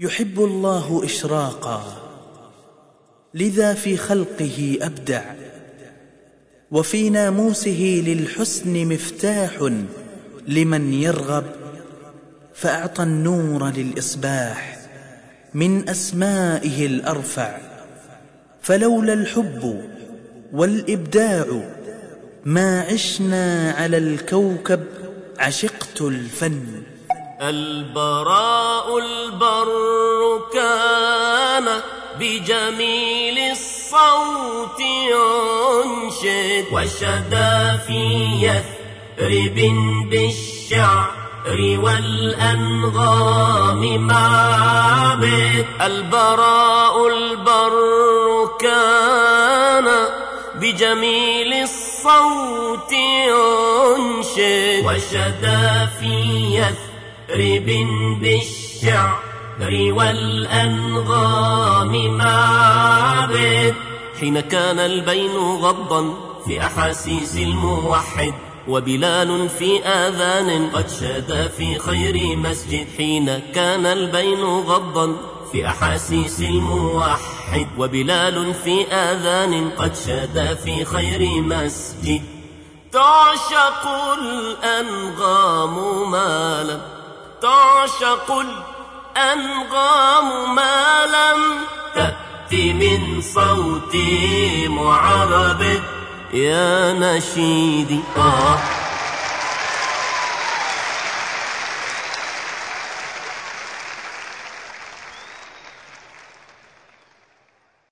يحب الله إشراقا لذا في خلقه أبدع وفي ناموسه للحسن مفتاح لمن يرغب فأعطى النور للإصباح من أسمائه الأرفع فلولا الحب والإبداع ما عشنا على الكوكب عشقت الفن. البراء البر كان بجميل الصوت ينشد وشدا في يثرب بالشعر والأنغام معبد البراء البر كان بجميل الصوت ينشد وشدا في يثرب رب بالشعر والأنغام معبد حين كان البين غضا في أحاسيس الموحد وبلال في آذان قد شاد في خير مسجد. حين كان البين غضا في أحاسيس الموحد وبلال في آذان قد شاد في خير مسجد. تعشق الأنغام ما لم تعشق الأنغام ما لم تأتي من صوتي معرب يا نشيدي آه.